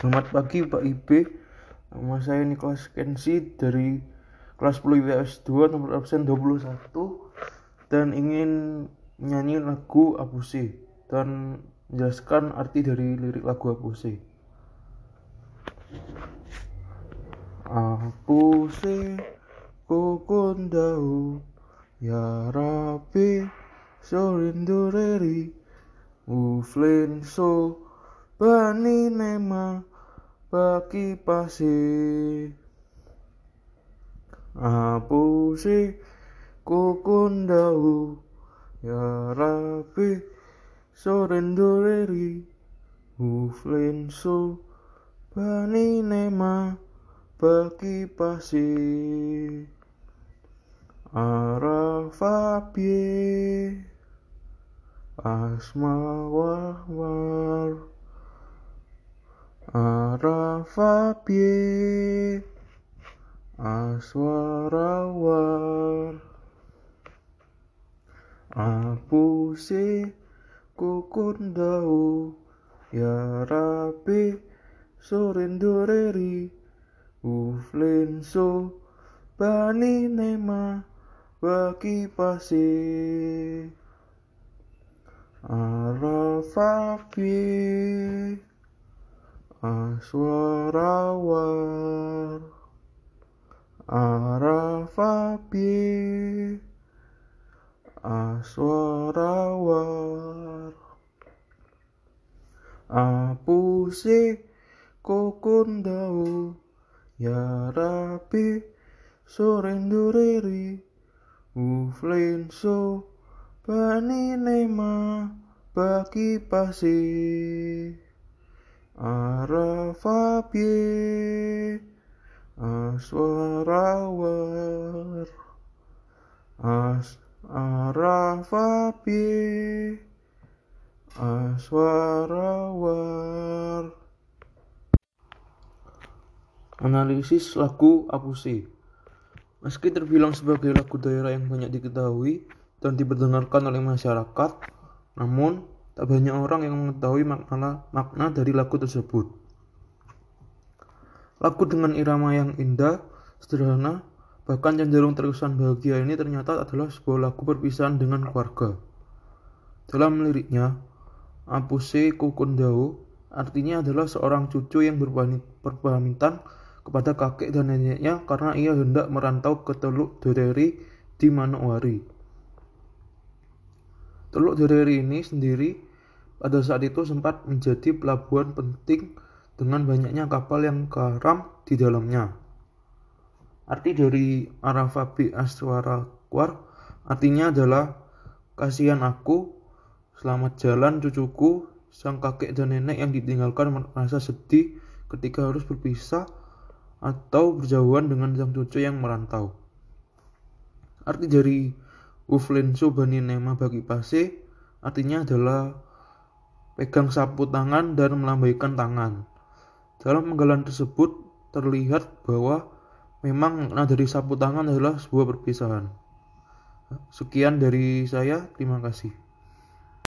Selamat pagi Pak IB Nama saya Niklas Kensi dari kelas 10 IPS 2 nomor absen 21 dan ingin menyanyi lagu Abusi dan menjelaskan arti dari lirik lagu Abusi Abusi kukundau ya Rabbi sorindureri uflin so bani nema bagi pasi apusi kukundau ya Rabbi sorendoreri uflen so bani nema bagi pasi Arafabie Asma wahwar Arafa pie aswarawar war. Apu si kukundau Ya rapi surindureri uflenso bani nema Waki pasi Arafa pie Aswarawar Arafabie Aswarawar. Apuse kokondau Ya Rabbi sorendureri Uflenso Bani nema Bagi pasi Arafabie Aswarawar. As Arafabie Aswarawar. Analisis lagu Apusi. Meski terbilang sebagai lagu daerah yang banyak diketahui dan diperdengarkan oleh masyarakat, namun Tak banyak orang yang mengetahui makna, makna dari lagu tersebut. Lagu dengan irama yang indah, sederhana, bahkan cenderung terkesan bahagia ini ternyata adalah sebuah lagu perpisahan dengan keluarga. Dalam liriknya, Apuse Kukundau artinya adalah seorang cucu yang berpamitan kepada kakek dan neneknya karena ia hendak merantau ke Teluk Doreri di Manokwari. Teluk Doreri ini sendiri pada saat itu sempat menjadi pelabuhan penting dengan banyaknya kapal yang karam di dalamnya. Arti dari Arafabi Aswara Kwar artinya adalah kasihan aku, selamat jalan cucuku, sang kakek dan nenek yang ditinggalkan merasa sedih ketika harus berpisah atau berjauhan dengan sang cucu yang merantau. Arti dari Uflen Subani Nema bagi Pase artinya adalah pegang sapu tangan dan melambaikan tangan. Dalam penggalan tersebut terlihat bahwa memang makna dari sapu tangan adalah sebuah perpisahan. Sekian dari saya, terima kasih.